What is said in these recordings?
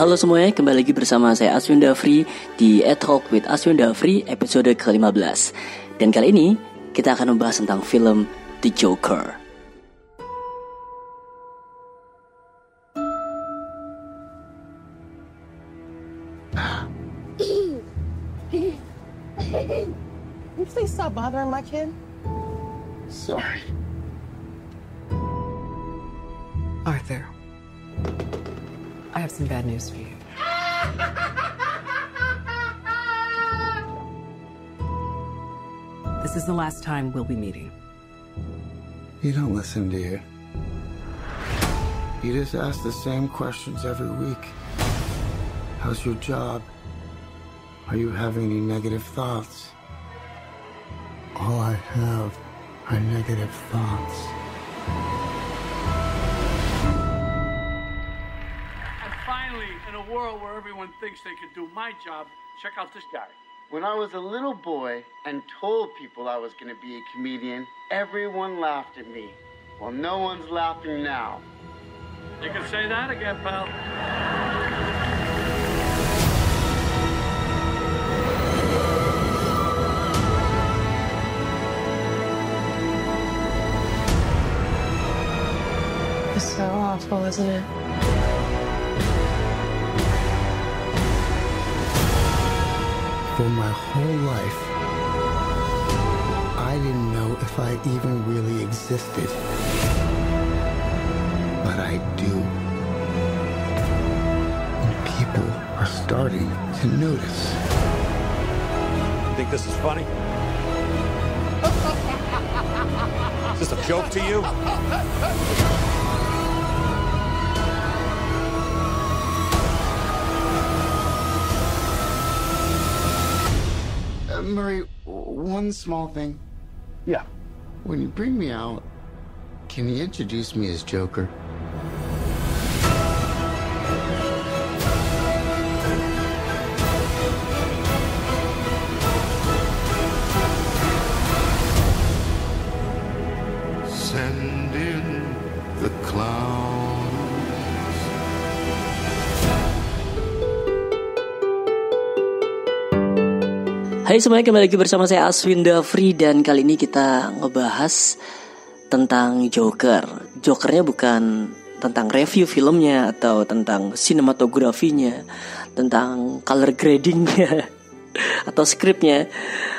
halo semuanya, kembali lagi bersama saya Aswin Dafri di Ad Talk with Aswin Dafri episode ke-15 Dan kali ini kita akan membahas tentang film The Joker Can you please stop bothering my kid? Sorry. Arthur, I have some bad news for you. This is the last time we'll be meeting. You don't listen, do you? You just ask the same questions every week. How's your job? Are you having any negative thoughts? All I have are negative thoughts. World where everyone thinks they could do my job, check out this guy. When I was a little boy and told people I was going to be a comedian, everyone laughed at me. Well, no one's laughing now. You can say that again, pal. It's so awful, isn't it? For my whole life, I didn't know if I even really existed. But I do. And people are starting to notice. You think this is funny? Is this a joke to you? Murray, one small thing. Yeah. When you bring me out, can you introduce me as Joker? Hai semuanya, kembali lagi bersama saya Aswin Dafri Dan kali ini kita ngebahas tentang Joker. Jokernya bukan tentang review filmnya Atau tentang sinematografinya Tentang color gradingnya Atau skripnya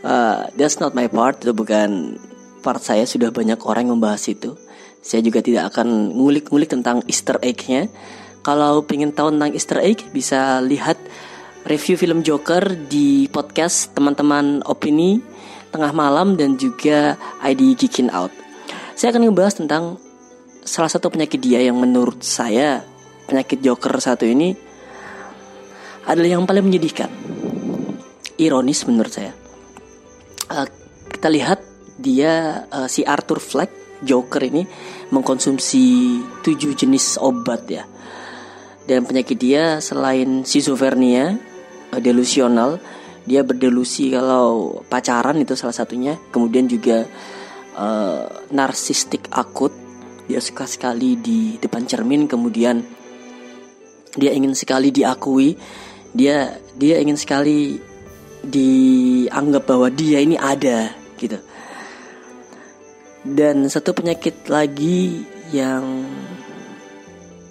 Uh, That's not my part Itu bukan part saya Sudah banyak orang yang membahas itu. Saya juga tidak akan ngulik-ngulik tentang easter egg-nya. Kalau pengen tahu tentang easter egg Bisa lihat review film Joker di podcast teman-teman opini tengah malam dan juga ID Geekin Out. Saya akan membahas tentang salah satu penyakit dia yang menurut saya penyakit Joker satu ini adalah yang paling menyedihkan. Ironis menurut saya. Eh, kita lihat dia eh, si Arthur Fleck Joker ini mengkonsumsi tujuh jenis obat ya dan penyakit dia selain schizophrenia delusional. Dia berdelusi kalau pacaran itu salah satunya. Kemudian juga eh, narsistik akut. Dia suka sekali di depan cermin. Kemudian dia ingin sekali diakui. Dia dia ingin sekali dianggap bahwa dia ini ada gitu. Dan satu penyakit lagi yang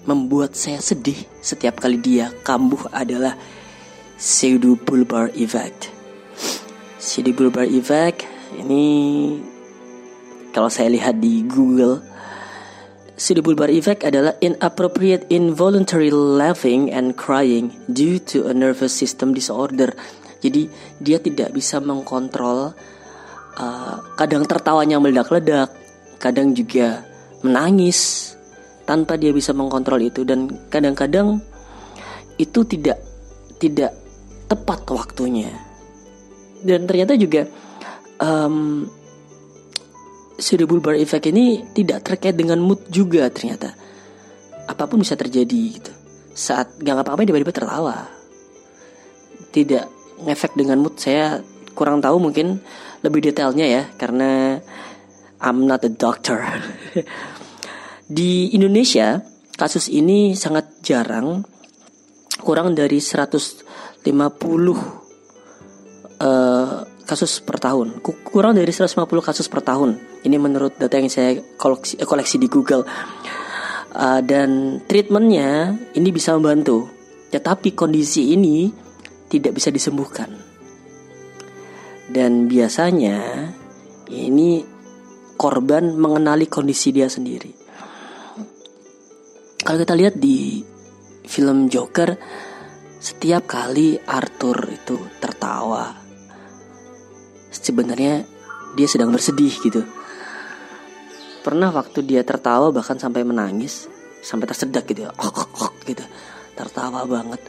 membuat saya sedih setiap kali dia kambuh adalah pseudobulbar effect. Pseudobulbar effect ini kalau saya lihat di Google pseudobulbar effect adalah inappropriate involuntary laughing and crying due to a nervous system disorder. Jadi dia tidak bisa mengkontrol uh, kadang tertawanya meledak-ledak, kadang juga menangis tanpa dia bisa mengkontrol itu dan kadang-kadang itu tidak tidak tepat waktunya. Dan ternyata juga um, pseudobulbar effect ini tidak terkait dengan mood juga ternyata. Apa pun bisa terjadi gitu. Saat gak ngapa-ngapain tiba-tiba tertawa tidak ngefek dengan mood saya kurang tahu mungkin lebih detailnya ya karena I'm not a doctor. Di Indonesia kasus ini sangat jarang. Kurang dari 150 uh, kasus per tahun. Kurang dari 150 kasus per tahun. Ini menurut data yang saya koleksi, koleksi di Google. Uh, dan treatmentnya ini bisa membantu. Tetapi kondisi ini tidak bisa disembuhkan. Dan biasanya ini korban mengenali kondisi dia sendiri. Kalau kita lihat di film Joker setiap kali Arthur itu tertawa sebenarnya dia sedang bersedih gitu. Pernah waktu dia tertawa bahkan sampai menangis sampai tersedak gitu ya oh, oh, gitu. Tertawa banget.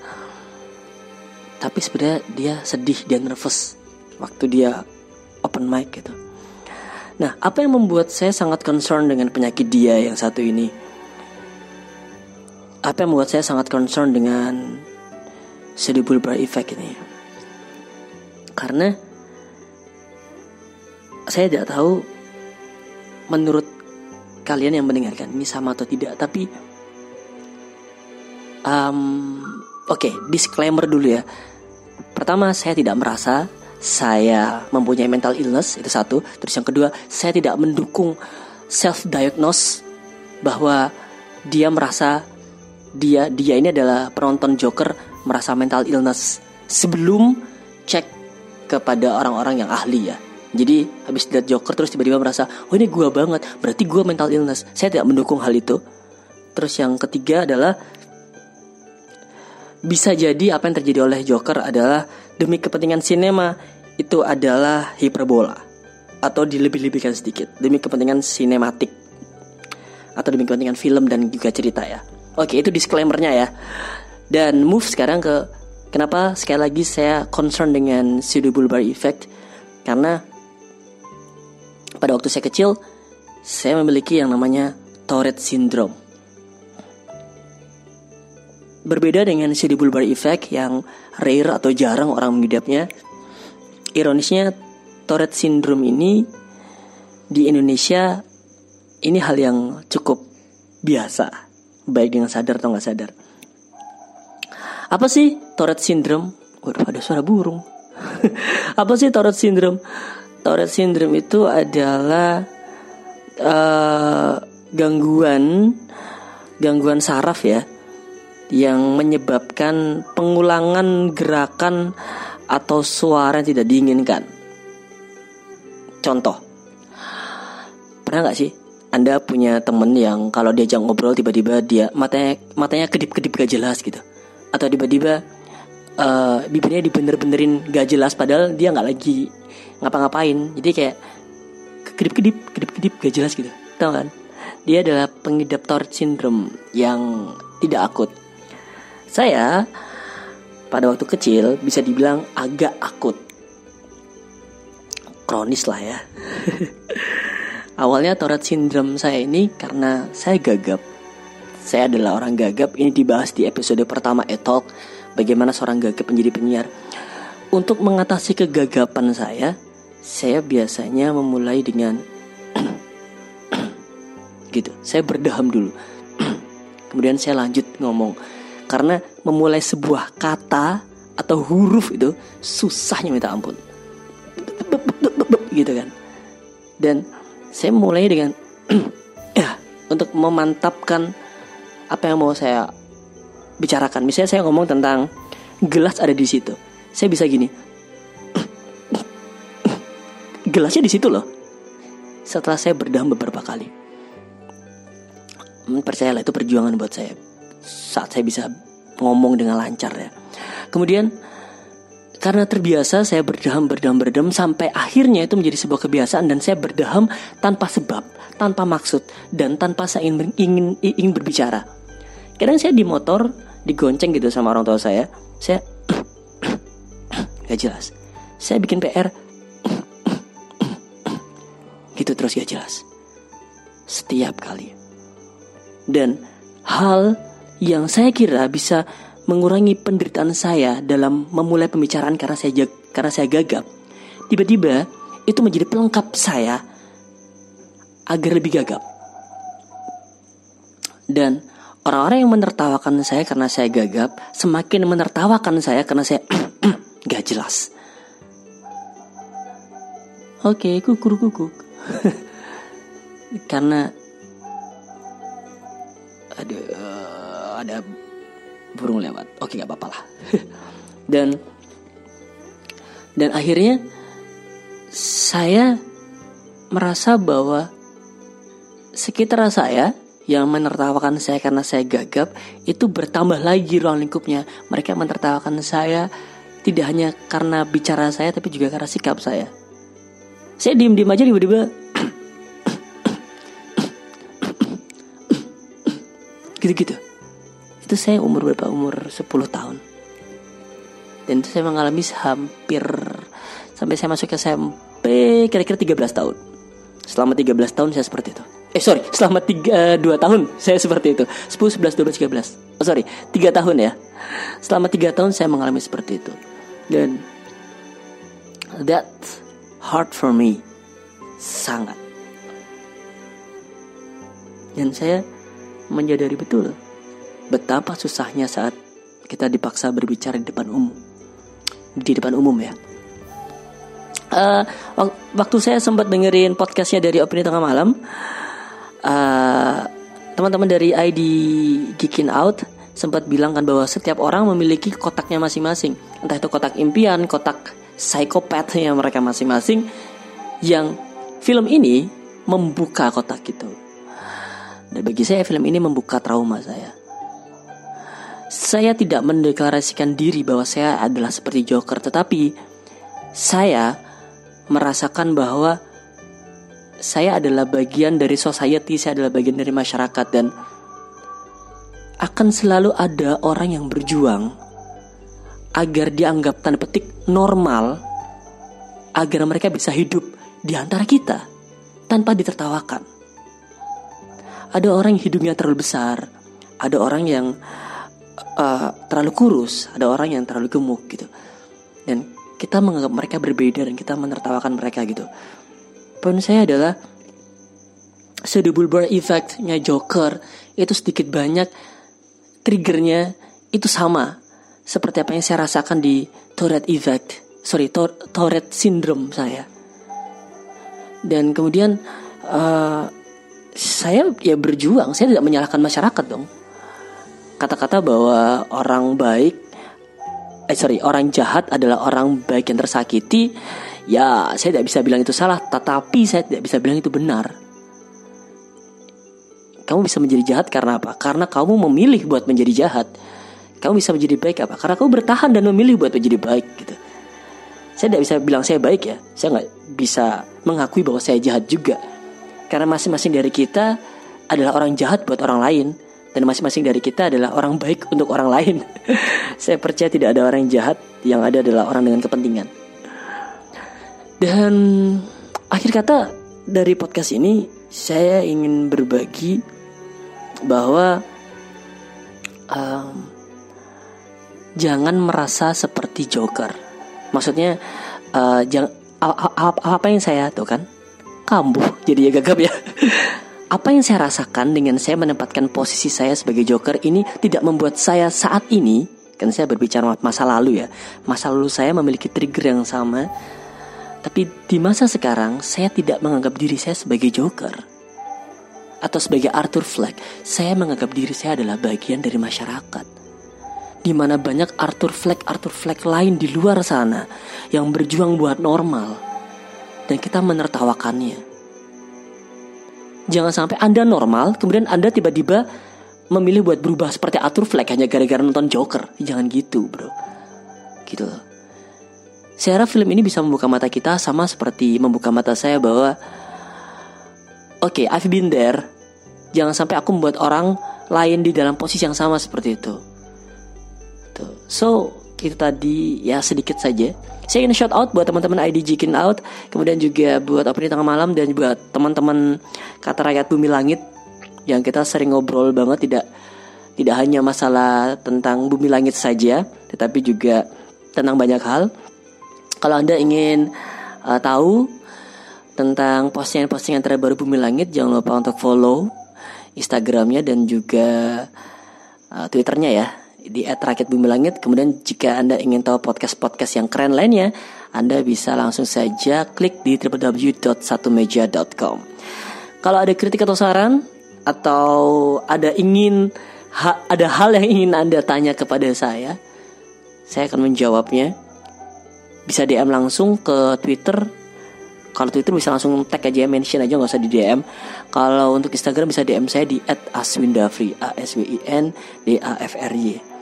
Tapi sebenarnya dia sedih dia nervous waktu dia open mic gitu. Nah apa yang membuat saya sangat concern dengan penyakit dia yang satu ini? Apa yang membuat saya sangat concern dengan bar effect ini. Karena saya tidak tahu menurut kalian yang mendengarkan ini sama atau tidak tapi um, oke okay, disclaimer dulu ya. Pertama saya tidak merasa saya mempunyai mental illness itu satu. Terus yang kedua saya tidak mendukung self diagnose bahwa dia merasa dia dia ini adalah penonton Joker merasa mental illness sebelum cek kepada orang-orang yang ahli ya. Jadi habis lihat Joker terus tiba-tiba merasa, oh ini gue banget, berarti gue mental illness. Saya tidak mendukung hal itu. Terus yang ketiga adalah bisa jadi apa yang terjadi oleh Joker adalah demi kepentingan sinema itu adalah hiperbola atau dilebih-lebihkan sedikit demi kepentingan sinematik atau demi kepentingan film dan juga cerita ya. Oke, itu disclaimernya ya. Dan move sekarang ke kenapa sekali lagi saya concern dengan pseudo bulbar effect karena pada waktu saya kecil saya memiliki yang namanya Tourette syndrome. Berbeda dengan pseudo bulbar effect yang rare atau jarang orang mengidapnya. Ironisnya Tourette syndrome ini di Indonesia ini hal yang cukup biasa baik dengan sadar atau nggak sadar. Apa sih Tourette syndrome? Waduh, ada suara burung. Apa sih Tourette syndrome? Tourette syndrome itu adalah uh, gangguan gangguan saraf ya yang menyebabkan pengulangan gerakan atau suara yang tidak diinginkan. Contoh, pernah nggak sih anda punya temen yang kalau diajak ngobrol tiba-tiba dia matanya matanya kedip-kedip gak jelas gitu atau tiba-tiba uh, bibirnya dibener-benerin gak jelas padahal dia nggak lagi ngapa-ngapain. Jadi kayak kedip-kedip kedip-kedip gak jelas gitu. Tahu kan? Dia adalah pengidap Tourette syndrome yang tidak akut. Saya pada waktu kecil bisa dibilang agak akut. Kronis lah ya. Awalnya Tourette syndrome saya ini karena saya gagap. Saya adalah orang gagap. Ini dibahas di episode pertama Etalk. Bagaimana seorang gagap menjadi penyiar. Untuk mengatasi kegagapan saya, saya biasanya memulai dengan gitu. Saya berdaham dulu. Kemudian saya lanjut ngomong. Karena memulai sebuah kata atau huruf itu susahnya minta ampun. Gitu kan. Dan saya mulai dengan ya untuk memantapkan apa yang mau saya bicarakan. Misalnya saya ngomong tentang gelas ada di situ. Saya bisa gini. Gelasnya di situ loh. Setelah saya berdam beberapa kali. Hmm, percayalah itu perjuangan buat saya. Saat saya bisa ngomong dengan lancar ya. Kemudian karena terbiasa saya berdaham, berdaham, berdaham sampai akhirnya itu menjadi sebuah kebiasaan dan saya berdaham tanpa sebab, tanpa maksud dan tanpa saya ingin ingin, ingin berbicara. Kadang saya di motor digonceng gitu sama orang tua saya, saya gak jelas. Saya bikin PR gitu terus gak jelas. Setiap kali. Dan hal yang saya kira bisa mengurangi penderitaan saya dalam memulai pembicaraan karena saya karena saya gagap. Tiba-tiba itu menjadi pelengkap saya agar lebih gagap. Dan orang-orang yang menertawakan saya karena saya gagap semakin menertawakan saya karena saya gak jelas. Oke, kukur kukuk. karena burung lewat. Oke, nggak apa-apa lah. dan dan akhirnya saya merasa bahwa sekitar saya yang menertawakan saya karena saya gagap itu bertambah lagi ruang lingkupnya. Mereka menertawakan saya tidak hanya karena bicara saya tapi juga karena sikap saya. Saya diem-diem aja tiba-tiba gitu-gitu. Itu saya umur berapa? Umur 10 tahun. Dan itu saya mengalami hampir sampai saya masuk SMP kira-kira 13 tahun. Selama 13 tahun saya seperti itu. Eh sorry, selama 3, 2 tahun saya seperti itu 10, 11, 12, 13 Oh sorry, 3 tahun ya Selama 3 tahun saya mengalami seperti itu Dan That hard for me Sangat Dan saya menyadari betul Betapa susahnya saat kita dipaksa berbicara di depan umum Di depan umum ya Uh, waktu saya sempat dengerin podcastnya dari Opini Tengah Malam, uh, teman-teman dari ID Geekin Out sempat bilang kan bahwa setiap orang memiliki kotaknya masing-masing, entah itu kotak impian, kotak psikopatnya mereka masing-masing, yang film ini membuka kotak itu. Dan bagi saya film ini membuka trauma saya. Saya tidak mendeklarasikan diri bahwa saya adalah seperti Joker, tetapi saya merasakan bahwa saya adalah bagian dari society, saya adalah bagian dari masyarakat dan akan selalu ada orang yang berjuang agar dianggap tanda petik normal agar mereka bisa hidup di antara kita tanpa ditertawakan. Ada orang yang hidungnya terlalu besar, ada orang yang uh, terlalu kurus, ada orang yang terlalu gemuk gitu. Dan kita menganggap mereka berbeda dan kita menertawakan mereka gitu. Poin saya adalah Sudable Bar Effect-nya Joker itu sedikit banyak triggernya itu sama seperti apa yang saya rasakan di Tourette Effect, sorry Tourette Syndrome saya. Dan kemudian uh, saya ya berjuang, saya tidak menyalahkan masyarakat dong. Kata-kata bahwa orang baik eh sorry orang jahat adalah orang baik yang tersakiti ya saya tidak bisa bilang itu salah tetapi saya tidak bisa bilang itu benar. Kamu bisa menjadi jahat karena apa? Karena kamu memilih buat menjadi jahat. Kamu bisa menjadi baik apa? Karena kamu bertahan dan memilih buat menjadi baik gitu. Saya tidak bisa bilang saya baik ya. Saya nggak bisa mengakui bahwa saya jahat juga. Karena masing-masing dari kita adalah orang jahat buat orang lain dan masing-masing dari kita adalah orang baik untuk orang lain. Saya percaya tidak ada orang yang jahat, yang ada adalah orang dengan kepentingan. Dan akhir kata dari podcast ini saya ingin berbagi bahwa um, jangan merasa seperti Joker. Maksudnya uh, jangan apa, apa yang saya tuh kan kambuh jadi ya gagap ya apa yang saya rasakan dengan saya menempatkan posisi saya sebagai Joker ini tidak membuat saya saat ini kan saya berbicara masa lalu ya masa lalu saya memiliki trigger yang sama tapi di masa sekarang saya tidak menganggap diri saya sebagai Joker atau sebagai Arthur Fleck. Saya menganggap diri saya adalah bagian dari masyarakat di mana banyak Arthur Fleck Arthur Fleck lain di luar sana yang berjuang buat normal dan kita menertawakannya Jangan sampai Anda normal, kemudian Anda tiba-tiba memilih buat berubah seperti Arthur Fleck hanya gara-gara nonton Joker. Jangan gitu, bro. Gitu loh. Saya harap film ini bisa membuka mata kita sama seperti membuka mata saya bahwa Oke, okay, I've been there. Jangan sampai aku membuat orang lain di dalam posisi yang sama seperti itu. Tuh. So, itu tadi ya sedikit saja. Saya ingin shout out buat teman-teman ID Jikin Out, kemudian juga buat opini tengah malam dan buat teman-teman kata rakyat bumi langit yang kita sering ngobrol banget tidak Tidak hanya masalah tentang bumi langit saja, tetapi juga tentang banyak hal. Kalau Anda ingin uh, tahu tentang postingan-postingan terbaru Bumi Langit, jangan lupa untuk follow Instagramnya dan juga uh, Twitternya ya di @rakyat bumi langit. Kemudian jika anda ingin tahu podcast-podcast yang keren lainnya, anda bisa langsung saja klik di www.satumeja.com. Kalau ada kritik atau saran atau ada ingin ha, ada hal yang ingin anda tanya kepada saya, saya akan menjawabnya. Bisa DM langsung ke Twitter kalau Twitter bisa langsung tag aja mention aja nggak usah di DM. Kalau untuk Instagram bisa DM saya di @aswindafri a s w i n d a f r y.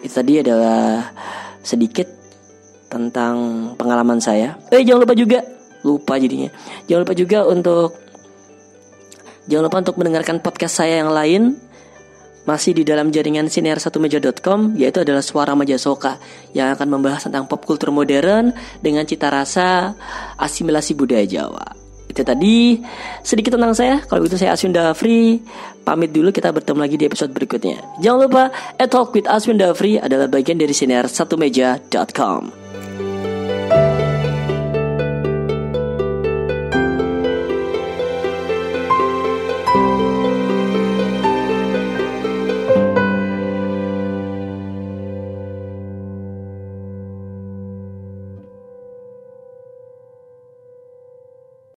Itu tadi adalah sedikit tentang pengalaman saya. Eh jangan lupa juga lupa jadinya. Jangan lupa juga untuk jangan lupa untuk mendengarkan podcast saya yang lain masih di dalam jaringan siniar1meja.com yaitu adalah Suara Majasoka yang akan membahas tentang pop kultur modern dengan cita rasa asimilasi budaya Jawa. Itu tadi sedikit tentang saya. Kalau begitu saya Aswin Dafri pamit dulu kita bertemu lagi di episode berikutnya. Jangan lupa A Talk with Aswin Dafri adalah bagian dari siniar1meja.com.